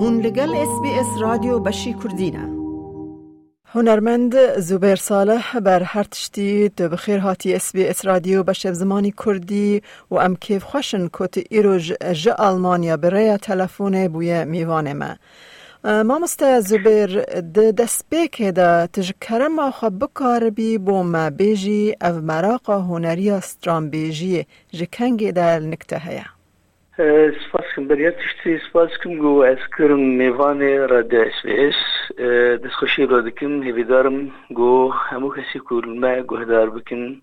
هون لگل اس بی اس رادیو بشی کردینه هنرمند زوبر صالح بر هر تشتی تو بخیر هاتی اس بی اس رادیو بشب زمانی کردی و ام کیف خوشن کت ایروج ج آلمانیا برای تلفون بوی میوان ما. ما مستا زبر د دسپیک دا تجکرم ما خب بکار بی بو ما بیجی او مراقا هنری استرام بیجی جکنگی در نکته هیا. میوان رادیو اس بی اس دست خوشی را دکم هیویدارم گو همو کسی کول گو هدار بکن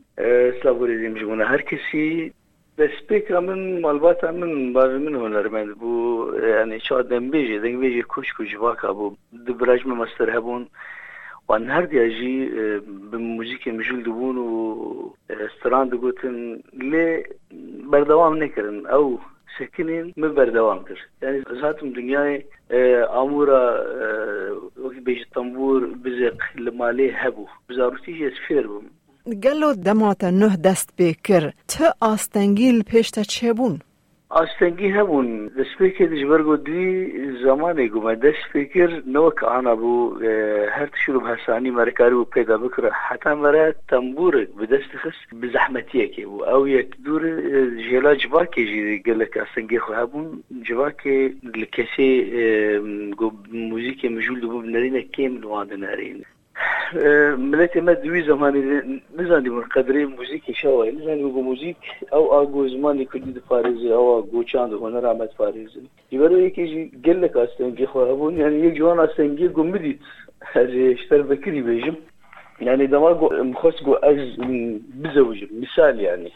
سلاوری دیم جمونه هر کسی دەستپێک من مالباتە من باوی من هۆنەرمەند بوو ینی چا دەمبێژێ دەنگبێژێ کوشک و ژواکە بوو دبراژمە مەستەر هەبوون وان هەردیاژی bi موزیکê mijûl dibûn û stran digotin lê berdewam nekirin ew sekinên سکنین من بردوام کرد یعنی زاتم دنیای امورا وقتی بیش تنبور بزق لمالی هبو. بزاروتی جیس فیر بوم. گلو نه دست بکر. تا آستنگیل پشت چه بون؟ ئاستەنگی هەبوون دەستپێکێ دژبەرگۆ دوی زمانێک گومە دەستپێکر نەوەک ئانا بوو هەر تشور هەسانی مەرەکاری و پێدا بکرە حتا مەرە تەمبورێک بەدەستی خست بزەحمەتیەکێ بوو ئەو یەک دوور ژێلا جوواکێژی گەلک ئاستەنگی خۆ هەبوون جوواکێ لە کەسێ موزیکێ مژول بوو نەرینە کێم نوواندە نارێن ملت ما دوی زمانی نزانی من قدری موزیک شوی نزانی بگو موزیک او آگو زمانی کردی د آگو چاند هنر آمد پاریزی. یبرو یکی گلک استنگی خواه بون یعنی یک جوان استنگی گم بدید. اشتر بکری بیجم يعني دماغ مخص جو از بزوجم. مثال يعني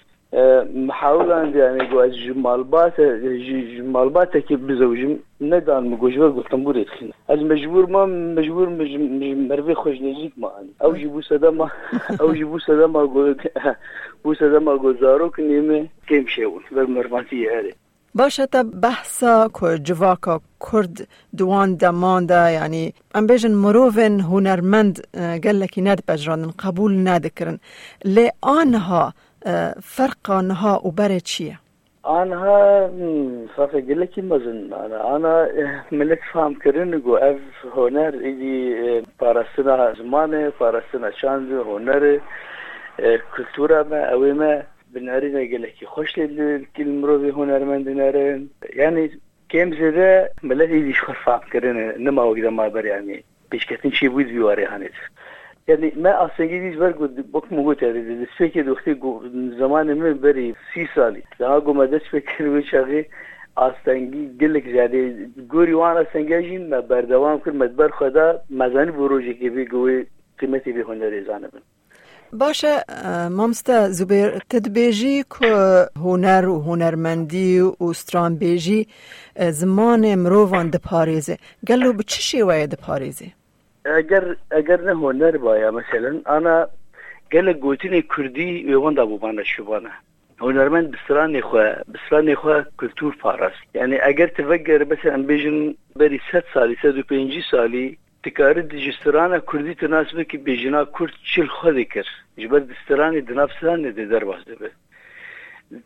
محاولان دیامی گو از جمالبات جمالبات که بزوجم ندان مگوجور گفتم بوری تخین از مجبور ما مجبور مروی خوش نزیک ما ان او جبو صدا ما او جبو صدا ما گو بو صدا ما گزارو کنیم کم شون بر مرمانتی هره باشه تا بحثا که جواکا کرد دوان دمانده یعنی ام بیجن مروفن هنرمند گلکی ند بجرانن قبول ندکرن لی آنها فرق آنها و بره چیه؟ آنها فرق گلکی مزن؟ انا انا ملت فهم کردن گو اف هنر ایدی پارستنا زمانه پارستنا چاند هنر کلتورا ما اوی ما بنارينا قال لك خوش كل مروبي هنرمند نارن يعني كم زده ملاتي دي شخر فاهم كرنا نما ما بر يعني بيش كتن شي بود بيواري یعنی من افسنگی دیش بر گود بک مگو تاری دیده سپی که دختی زمان من بری سی سالی. لها گو مدش فکر و شاقی آستنگی گلک زیاده. گوری وان آستنگی جین ما بردوام کرد مدبر خدا مزانی بروژی که بی گوی قیمتی بی هنده ریزانه بند باشه مامستا زبیر تدبیجی که هنر و هنرمندی و ستران بیجی زمان مروان دپاریزه. گلو به چه شیوه دپاریزه؟ ده پاریزه اگر اگر نه هنر بایا مثلا انا گل گوتین کردی ویوان دا بوبانه شبانه هنرمند بسران خو بسران خو کلتور پاراست یعنی اگر تفکر مثلا بیجن بری 100 سالی 105 سالی تکاری دجستران کردی تناسبه که بیجنا کرد چل خود کر جبر دستران دنافسان ده در بازده به تکاری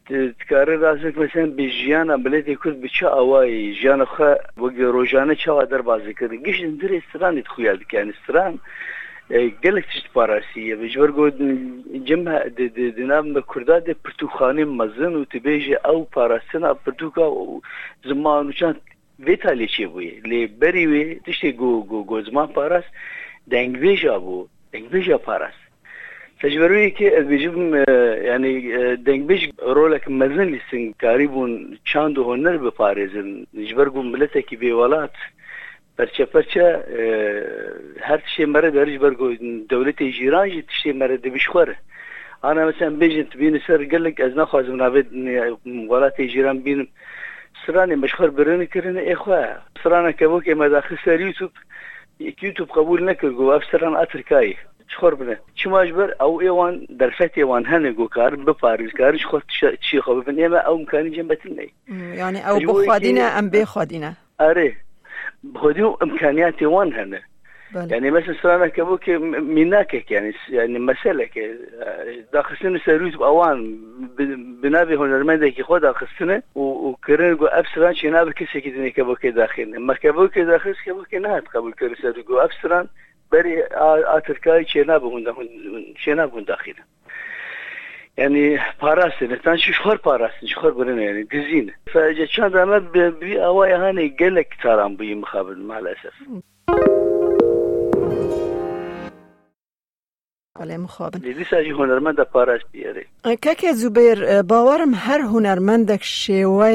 دکاره راست مثلا به جیان بلدی کرد به چه آوایی؟ جیان خواه وگه روژانه چه در بازی کرد گیش در استران دید خویاد کن استران گلک تشت پاراسیه بجبر گو جمع دنام کرده ده پرتوخانه مزن و تبیجه او پاراسینا پرتوکا زمان و چند. ویتالی چه بویه لی بری وی تشتی گو گو گو زمان پاراس دنگویجا بو. دنگویجا پاراس. تجبروي كي از بيجيب يعني دنگبيش رولك مزن لسن كاريبون چاندو هنر بپاريزن نجبرگو ملتكي بيولات پرچه پرچه هر تشتی مره دارج برگو دولت جیران جی تشتی مره دبیش خوره انا مثلا بيجنت بين سر قلك از نخوازم نابد ولات جيران بين سراني مشخر برن كرن اخوا سرانا كبوك ما داخل سر يوتيوب يوتيوب قبول نكر جو افسران اتركاي چخور بنه چی مجبر او ایوان در فت ایوان هنه گو کار بپاریز کارش خود چی خوب بن اما او امکانی جنبتن نی. یعنی او بخوادینه ام بخوادینه. اره بخودی امکانیات ایوان هنه. بله. يعني مثلا سرانا كبوك ميناكك يعني يعني مسألة داخل سرويت بأوان بنابي هنرمندك خود داخل وكرن جو أفسران شناب كسي كدني كبوك داخل ما كبوك داخل كبوك نهات قبل كرن أفسران بري آتركاي شناب هون شناب هون داخل. يعني باراسن تان شخور باراسن شخور برنا يعني دزين فجأة كان دائما بي أواي هاني قلك ترام بي مخابل مع الأسف بله مخابن لیدی ساجی هنرمند پاراش بیاره. که زوبیر باورم هر هنرمندک شیوه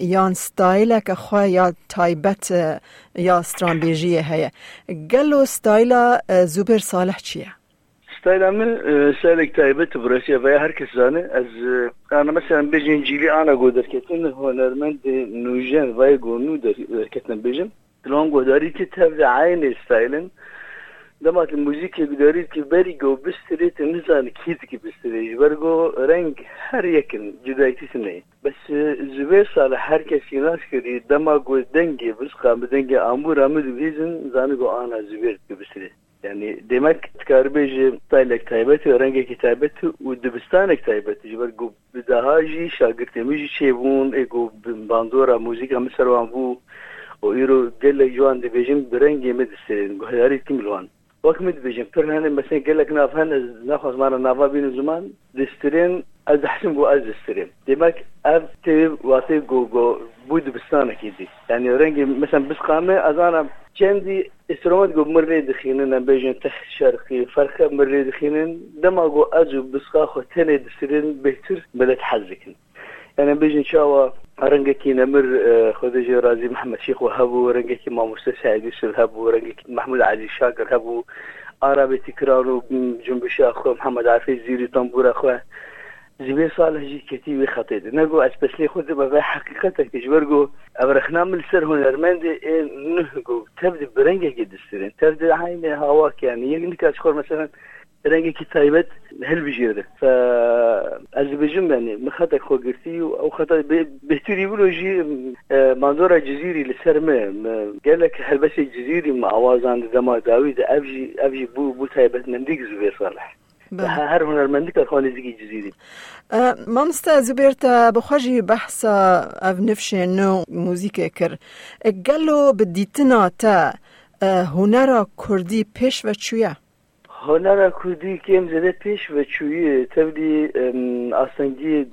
یان ستایل که خواه یا تایبت یا استرانبیجی هیا گلو ستایل زوبیر صالح چیه؟ ستایل من سالك تایبت براسيا و هر کس زانه. از انا مثلا جيلي انا قدر كتن هنرمند نوجن و گونو در كتن بيجن تلون قدري تتبع عين ستايلن دمات الموزيك بداريت كي بري جو بستريت نزان كيد كي بستريت برغو رنگ هر يكن جدايتي سنه بس زبير صالح هر كسي ناس كري دما جو دنگي بس قام دنگي امور امد بيزن زانگو انا زبير كي بستريت يعني demek karbej taylek taybet renge kitabet u dibistanek taybet jiber go bidahaji şagirtemi çebun ego bandora müzik mesela bu o iro gelle juan de bejim renge medisrin go hayari kimlwan وقت مدبجن فرنا مثلا قال لك نافان ناخذ معنا نافا بين زمان دسترين از حسن جو از دسترين دمك اف تي واسي جو جو بود بستانه كيدي يعني رنجي مثلا بس قامه از انا كندي استرومات جو مري دخينن بيجن تخ شرقي فرخه مري دخينن دما جو اجو بسقا خو تنه دسترين بهتر بلد حزكن يعني بيجن شاوا رنگکی نمر خودجی رازی محمد شیخ و هبو رنگکی ماموستا سعید یوسف هبو رنگکی محمود عزیز شاکر هبو عربی تکرار و جنبش اخو محمد عفیف زیری تنبور اخو زیبه صالح جی کتی وی خطید نگو از پسلی خود به حقیقت کشور گو ابرخنا مل سر هنرمند نه گو تبدی برنگکی دسترین تبدی عین هوا یعنی یک نکاش خور مثلا رەنگێکی تایبەت هەلبژێرە ئەز بژم بێنێ مخەتە خۆگرتی و ئەو خەتە بهتوری بلۆژی مادۆرە جززیری لەسەرمە گەلێک هەلبەسی جززیری ماوازان دەما داوی ئەژی ئەژی بوو بوو تایبەتمەندیک زوێ ساڵح هەر هوەرمەندیکە خۆنزیگی جززیری مامستە زبێرتە بەخۆژی بەحسە ئەف نفشێن و موزیکێ کرد. گەلۆ بدیتنا تە هوەرە کوردی پێش بە چویە؟ هنر کردی کم زده پیش و چویی تبدی آسنگی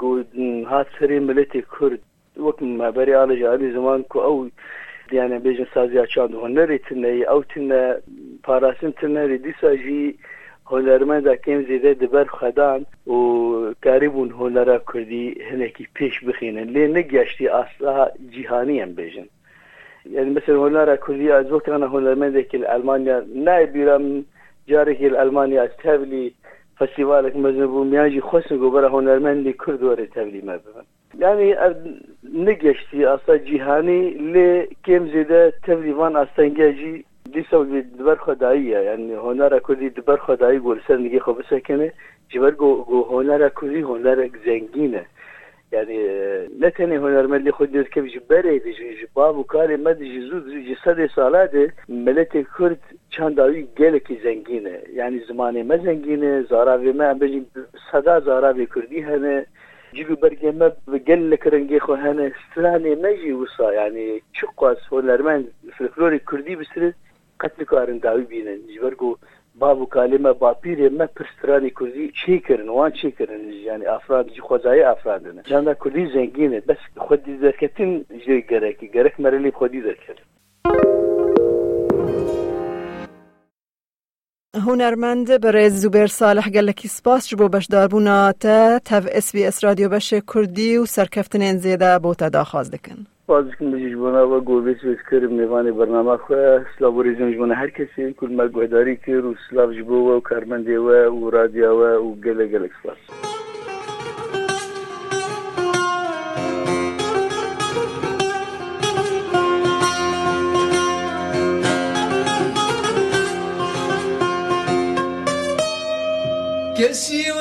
هات سری ملت کرد وقت مبری آل جاری زمان کو او yani bejin sazı açan huneri tine او tine parasın tine disa jî hunermenda kem zêde diber xedan û karîbûn hunera Kurdî hinekî pêş bixînin lê negeştî asla cîhanî em bêjin yani mesela hunera Kurdî ez wekana hunermendekî Almanya جارێکی لە ئەلمانیا ئەستاویلی فەسیوالێک مەزن بوو میانجی خۆستن گۆ بەرە هۆنەرمەندی کورد وەرە تەبلیمە ببن یعنی نگەشتی ئاستا جیهانی لێ کێم زێدە تەبلیوان ئاستەنگیاجی دیسە دبەر خۆداییە یعنی هۆنارە کوردی دبەر خۆدایی گۆرسەر نگەی خۆ بسەکەنێ جبەر هۆنارە کوردی هۆنارێک زەنگینە. يعني لا تاني هنرمندی خود دید که بجی بره بجی باب و کاری مد زود جی صد سالاته ملت کرد چند داوی گلکی زنگینه. يعني زمانه ما زنگینه زاراوی ما بجی صدا زاراوی کردی هنه. جيبي برجع ما بقل لك خو هنا استلاني مجي وصا يعني شقاس هنرمند فلكلوري كردي بسر قتل كارن داوي بينا جبرقو باب و کالمە باپیرێ مە پرسترانی کوردی چی کردن؟ وان چی کردن؟ ژیانی ئافرادی خۆزایی ئافرادن جاندا کوردی زەنگینە بەس خودی دەکەتن ژێ گەرەکی. گەرەک مەرەلی خودی دەکرد هوەرمەند بەڕێز زوبێر ساالح گەلکی سپاس بۆ بەشداربووناتە تەV SسBS رادیۆ بەشێ کوردی و سەرکەفتنێن زێدە بۆ تەداخواز دەکەن. زیده بوتا دا خواست دکن بازكم بجيش بنا وقوبيت بذكر ميواني برنامج خو سلاو ريزم جبنا هر كسي كل ما قهداري كير وسلاف جبوه وكارمنديوه وراديوه وقلق قلق سلاف كسي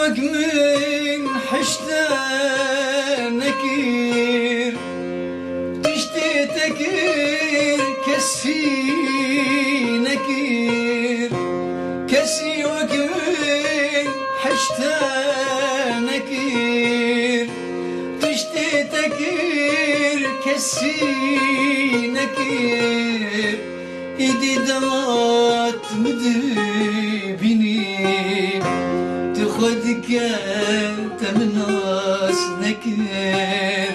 كسي وكي حشتانك تشتي تكير كسي نكير إيدي دات مدبني تخدك تمناس نكير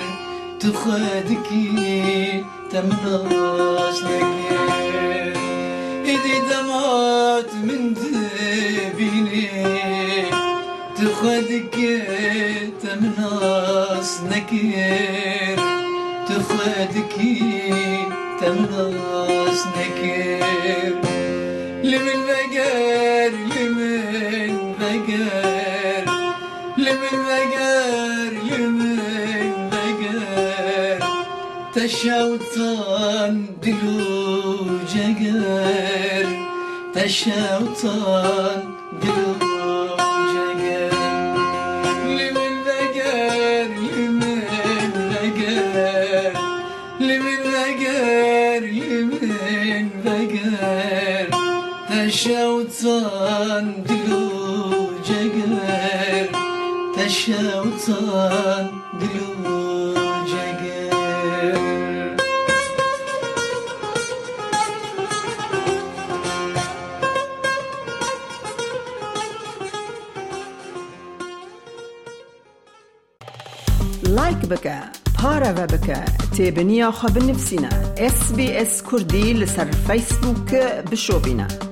تخدك تمناس نكير ندي دمات من دبيني تخدك من نكير. تخدك من نكير. لمن بقر لمن بقر. Teşevtan diluce gel. Teşevtan diluce gel. Liminle gel, liminle gel. Liminle gel, liminle gel. Teşevtan diluce gel. Teşevtan لایک بکە پارەوە بکە تێبنییا خە بنفسینە SسBS کوردی لەسەر فیسبووکە بشۆبینە.